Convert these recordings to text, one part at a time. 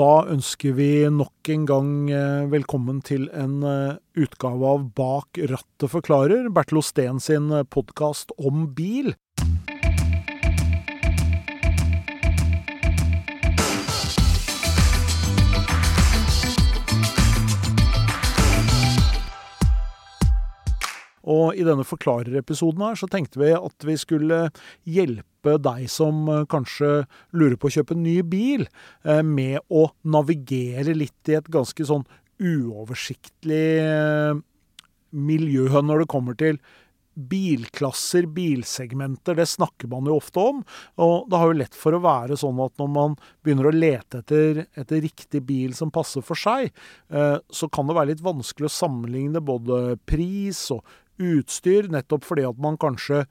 Da ønsker vi nok en gang eh, velkommen til en eh, utgave av Bak rattet forklarer, Bertil Osten sin podkast om bil. Og i denne forklarerepisoden her så tenkte vi at vi skulle hjelpe deg som eh, kanskje lurer på å kjøpe en ny bil, eh, med å navigere litt i et ganske sånn uoversiktlig eh, miljø når det kommer til bilklasser, bilsegmenter, det snakker man jo ofte om. Og det har jo lett for å være sånn at når man begynner å lete etter, etter riktig bil som passer for seg, så kan det være litt vanskelig å sammenligne både pris og utstyr, nettopp fordi at man kanskje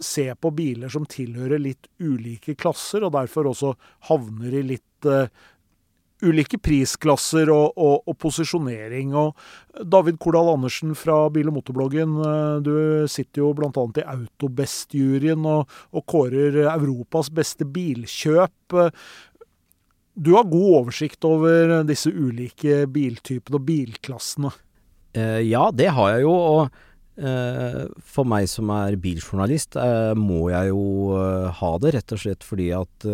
ser på biler som tilhører litt ulike klasser, og derfor også havner i litt uh, ulike prisklasser og, og, og, posisjonering. Og David Kordal Andersen fra Bil- og motorbloggen, uh, du sitter jo bl.a. i Autobest-juryen og, og, kårer Europas beste bilkjøp. Du har god oversikt over disse ulike biltypene og bilklassene? Uh, ja, det har jeg jo. og Eh, for meg som er biljournalist, eh, må jeg jo eh, ha det, rett og slett fordi at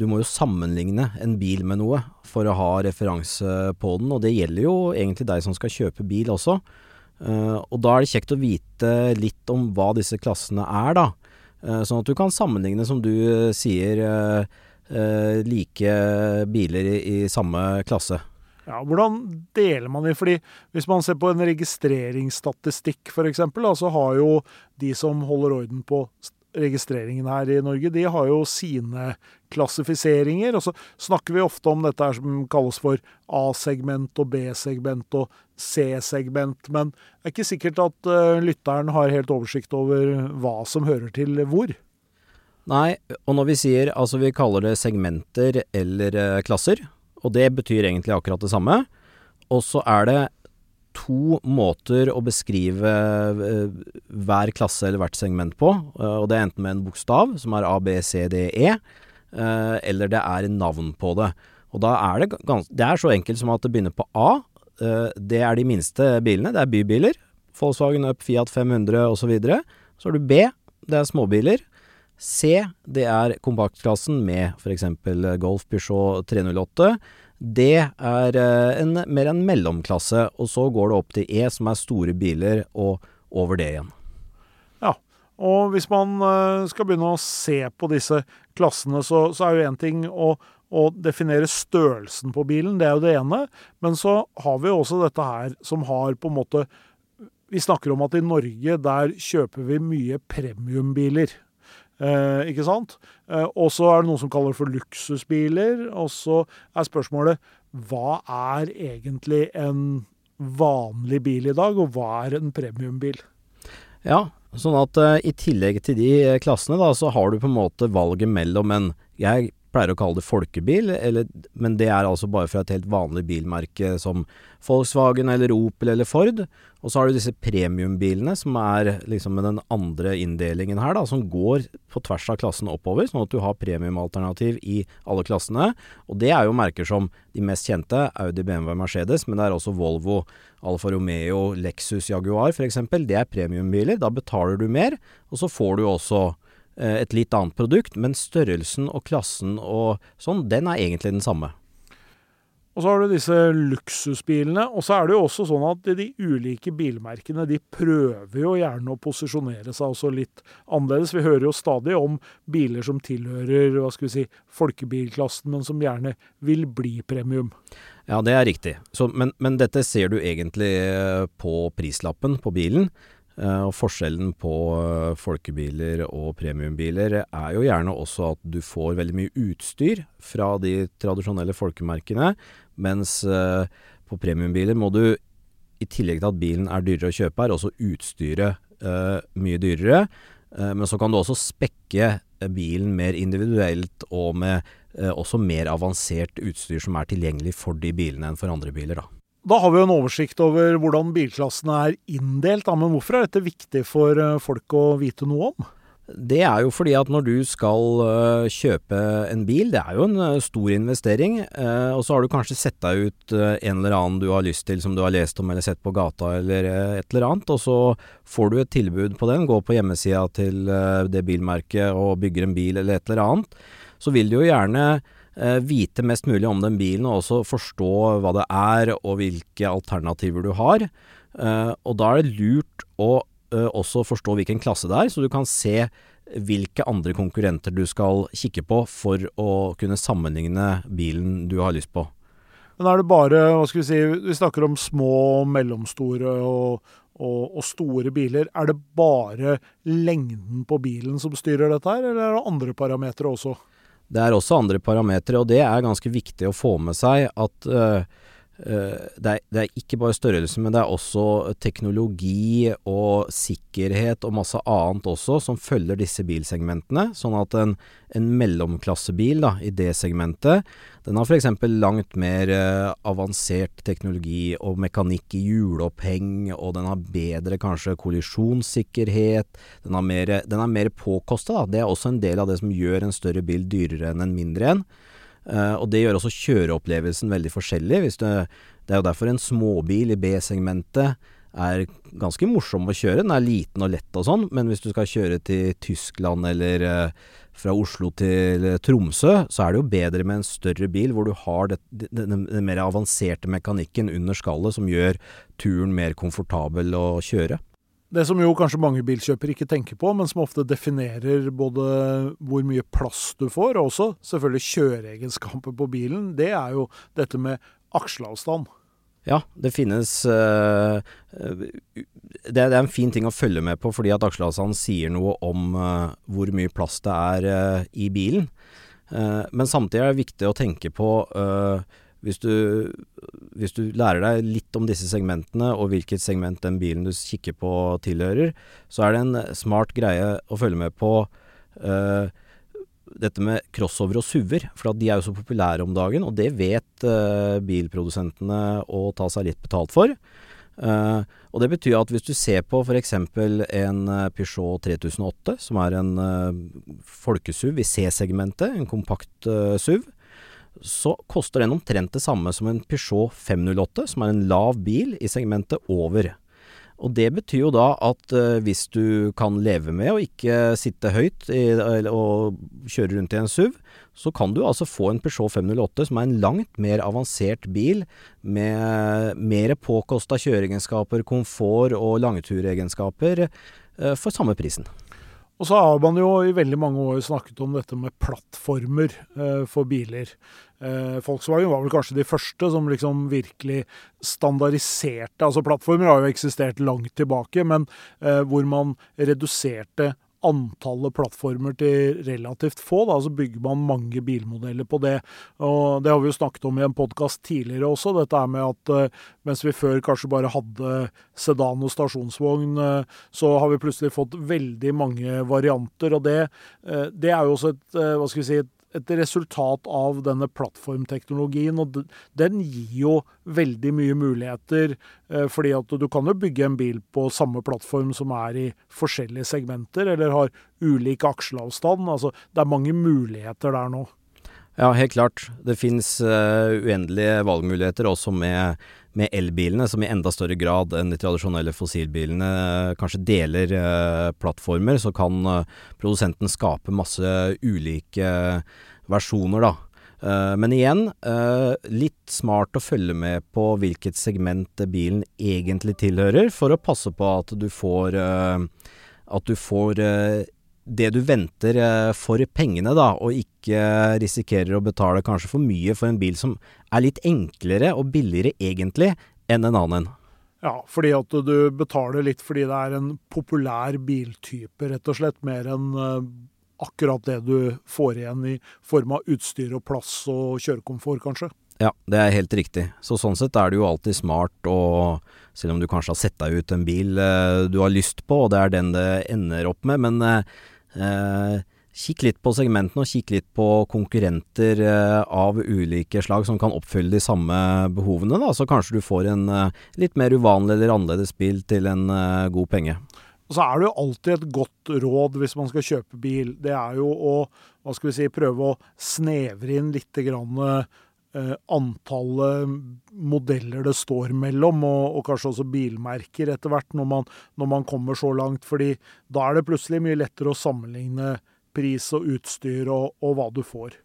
du må jo sammenligne en bil med noe for å ha referanse på den, og det gjelder jo egentlig deg som skal kjøpe bil også. Og da er det kjekt å vite litt om hva disse klassene er, da. Sånn at du kan sammenligne, som du sier, like biler i samme klasse. Ja, Hvordan deler man de? Fordi Hvis man ser på en registreringsstatistikk f.eks., så har jo de som holder orden på registreringen her i Norge, de har jo sine klassifiseringer. Og så snakker vi ofte om dette her som kalles for A-segment og B-segment og C-segment. Men det er ikke sikkert at uh, lytteren har helt oversikt over hva som hører til hvor. Nei, og når vi sier altså vi kaller det segmenter eller uh, klasser, og det betyr egentlig akkurat det samme. Og så er det to måter å beskrive eh, hver klasse eller hvert segment på. Eh, og det er enten med en bokstav, som er A, B, C, D, E, eh, eller det er navn på det. Og da er det gans Det er så enkelt som at det begynner på A. Det er de minste bilene. Det er bybiler. Volkswagen Up, Fiat 500 osv. Så, videre. så har du B. Det er småbiler. C, det er kompaktklassen med f.eks. Golf Peugeot 308. D er eh, en, mer en mellomklasse, og så går det opp til E, som er store biler, og over det igjen. Ja, og hvis man eh, skal begynne å se på disse klassene, så, så er jo én ting å, å definere størrelsen på bilen, det er jo det ene. Men så har vi også dette her som har på en måte Vi snakker om at i Norge, der kjøper vi mye premiumbiler. Eh, ikke sant? Eh, og så er det noen som kaller det for luksusbiler. Og så er spørsmålet hva er egentlig en vanlig bil i dag, og hva er en premiumbil? Ja, sånn at eh, i tillegg til de klassene, da, så har du på en måte valget mellom en Jeg pleier å kalle det folkebil, eller, men det er altså bare fra et helt vanlig bilmerke som Volkswagen eller Opel eller Ford. Og så har du disse premiumbilene som er liksom med den andre inndelingen her, da, som går på tvers av klassen oppover, sånn at du har premiumalternativ i alle klassene. Og det er jo merker som de mest kjente, Audi, BMW, Mercedes, men det er også Volvo, Alfa Romeo, Lexus, Jaguar f.eks. Det er premiumbiler. Da betaler du mer, og så får du også et litt annet produkt, men størrelsen og klassen og sånn, den er egentlig den samme. Og så har du disse luksusbilene. Og så er det jo også sånn at de ulike bilmerkene de prøver jo gjerne å posisjonere seg også litt annerledes. Vi hører jo stadig om biler som tilhører hva skal vi si, folkebilklassen, men som gjerne vil bli premium. Ja, det er riktig. Så, men, men, dette ser du egentlig eh, på prislappen på bilen. Uh, og Forskjellen på uh, folkebiler og premiumbiler er jo gjerne også at du får veldig mye utstyr fra de tradisjonelle folkemerkene, mens uh, på premiumbiler må du, i tillegg til at bilen er dyrere å kjøpe, er også utstyret mye dyrere. men så kan du også spekke bilen mer individuelt og med også mer avansert utstyr som er tilgjengelig for de bilene enn for andre biler. da. Da har vi jo en oversikt over hvordan bilklassene er inndelt, men hvorfor er dette viktig for eh, folk å vite noe om? Det er jo fordi at når du skal uh, kjøpe en bil, det er jo en uh, stor investering, og så har du kanskje sett deg ut en eller annen du har lyst til som du har lest om eller sett på gata eller et eller annet, og så får du et tilbud på den, går på hjemmesida til det bilmerket og bygger en bil eller et eller annet, så vil du jo gjerne vite mest mulig om den bilen og også forstå hva det er og hvilke alternativer du har. og da er det lurt å uh, også forstå hvilken klasse det er, så du kan se hvilke andre konkurrenter du skal kikke på for å kunne sammenligne bilen du har lyst på. Men er det bare, hva skal vi si, vi snakker om små, mellomstore og, og, og store biler. Er det bare lengden på bilen som styrer dette her, eller er det andre parametere også? Det er også andre parametere, og det er ganske viktig å få med seg at Eh, det er, det er, ikke bare størrelse, men det er også teknologi og sikkerhet og masse annet også som følger disse bilsegmentene. Sånn at en, en mellomklassebil da, i det segmentet, den har f.eks. langt mer uh, avansert teknologi og mekanikk i hjuloppheng, og den har bedre kanskje kollisjonssikkerhet. Den, mer, den er mer påkosta, Det er også en del av det som gjør en større bil dyrere enn en mindre en. Uh, og det gjør også kjøreopplevelsen veldig forskjellig. Du, det er jo derfor en småbil i B-segmentet er ganske morsom å kjøre. Den er liten og lett og sånn, men hvis du skal kjøre til Tyskland eller uh, fra Oslo til Tromsø, så er det jo bedre med en større bil hvor du har den mer avanserte mekanikken under skallet som gjør turen mer komfortabel å kjøre. Det som jo kanskje mange bilkjøpere ikke tenker på, men som ofte definerer både hvor mye plass du får, og også selvfølgelig kjøreegenskaper på bilen, det er jo dette med aksjeavstand. Ja, det finnes uh, det, er en fin ting å følge med på, fordi at aksleavstand sier noe om uh, hvor mye plass det er uh, i bilen. men samtidig er det viktig å tenke på hvis du, hvis du, lærer deg litt om disse segmentene, og hvilket segment den bilen du kikker på tilhører, så er det en smart greie å følge med på uh, dette med crossover og SUV-er. For de er jo så populære om dagen, og det vet uh, bilprodusentene å ta seg litt betalt for. Uh, og det betyr at hvis du ser på f.eks. en Peugeot 3008, som er en folkesuv i C-segmentet, en kompakt SUV, så koster den omtrent det samme som en Peugeot 508, som er en lav bil i segmentet over. Og det betyr jo da at uh, hvis du kan leve med å ikke sitte høyt i, og kjøre rundt i en SUV, så kan du altså få en Peugeot 508 som er en langt mer avansert bil med mer påkosta kjøreegenskaper, komfort og langturegenskaper uh, for samme prisen. Og så har man jo i veldig mange år snakket om dette med plattformer eh, for biler. Eh, Volkswagen var vel kanskje de første som liksom virkelig standardiserte Altså plattformer har jo eksistert langt tilbake, men eh, hvor man reduserte antallet plattformer til relativt få. Da, så bygger man mange bilmodeller på det. Og Det har vi jo snakket om i en podkast tidligere også. Dette er med at uh, mens vi før kanskje bare hadde sedan og stasjonsvogn, uh, så har vi plutselig fått veldig mange varianter. Og det, uh, det er jo også et, hva skal vi si, et et resultat av denne plattformteknologien. Og den gir jo veldig mye muligheter, eh, fordi at du kan jo bygge en bil på samme plattform som er i forskjellige segmenter, eller har ulik aksjeavstand. Altså, det er mange muligheter der nå. Ja, helt klart. Det finnes uh, uendelige valgmuligheter også med, med, elbilene, som i enda større grad enn de tradisjonelle fossilbilene uh, kanskje deler eh, plattformer. Så kan produsenten skape masse ulike versjoner, da. Men igjen, litt smart å følge med på hvilket segment bilen egentlig tilhører, for å passe på at du får, at du får det du venter eh, for pengene, da, og ikke risikerer å betale kanskje for mye for en bil som er litt enklere og billigere egentlig enn en annen. Ja, fordi at du betaler litt fordi det er en populær biltype, rett og slett, mer enn eh, akkurat det du får igjen i form av utstyr og plass og kjørekomfort, kanskje. Ja, det er helt riktig. Så sånn sett er det jo alltid smart å Selv om du kanskje har sett deg ut en bil eh, du har lyst på, og det er den det ender opp med, men kikk litt på segmentene, og kikk litt på konkurrenter eh, av ulike slag som kan oppfylle de samme behovene, da. Så kanskje du får en eh, litt mer uvanlig eller annerledes bil til en god penge. Og så er det jo alltid et godt råd hvis man skal kjøpe bil. Det er jo å hva skal vi si, prøve å snevre inn litt grann, eh, antallet modeller det står mellom, og, og, kanskje også bilmerker etter hvert, når man, når man kommer så langt. fordi da er det plutselig mye lettere å sammenligne pris og utstyr og, og hva du får.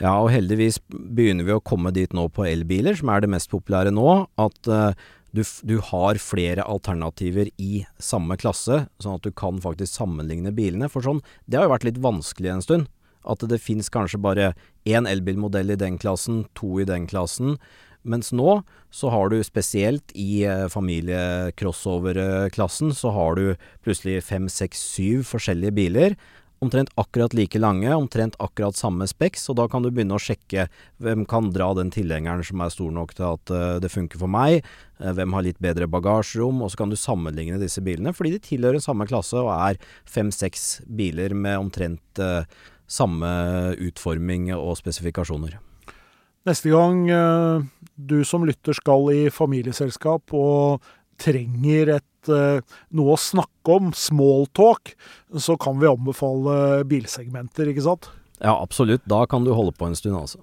Ja, og heldigvis begynner vi å komme dit nå på elbiler, som er det mest populære nå. At uh, du, du, har flere alternativer i samme klasse, sånn at du kan faktisk sammenligne bilene. For sånn, det har jo vært litt vanskelig en stund. At det fins kanskje bare én elbilmodell i den klassen, to i den klassen. Mens nå så har du spesielt i eh, familie-crossover-klassen, så har du plutselig fem, seks, syv forskjellige biler omtrent akkurat like lange, omtrent akkurat samme speks, og da kan du begynne å sjekke hvem kan dra den tilhengeren som er stor nok til at uh, det funker for meg, uh, hvem har litt bedre bagasjerom, og så kan du sammenligne disse bilene, fordi de tilhører samme klasse og er fem-seks biler med omtrent samme utforming og spesifikasjoner. Neste gang du som lytter skal i familieselskap og trenger et, eh, noe å snakke om, smalltalk, så kan vi anbefale bilsegmenter, ikke sant? Ja, absolutt. Da kan du holde på en stund, altså.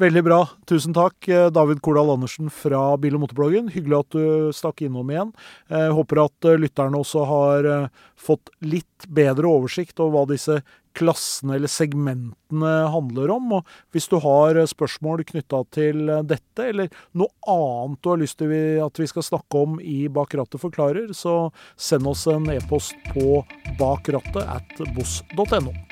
Veldig bra. Tusen takk, eh, David Kordal Andersen fra Bil- og motorbloggen. Hyggelig at du stakk innom igjen. Jeg håper at eh, lytterne også har fått litt bedre oversikt over hva disse klassene eller segmentene handler om. Og hvis du har spørsmål knytta til dette, eller noe annet du har lyst til at vi skal snakke om i Bak rattet forklarer, så send oss en e-post på bakrattet at boss.no.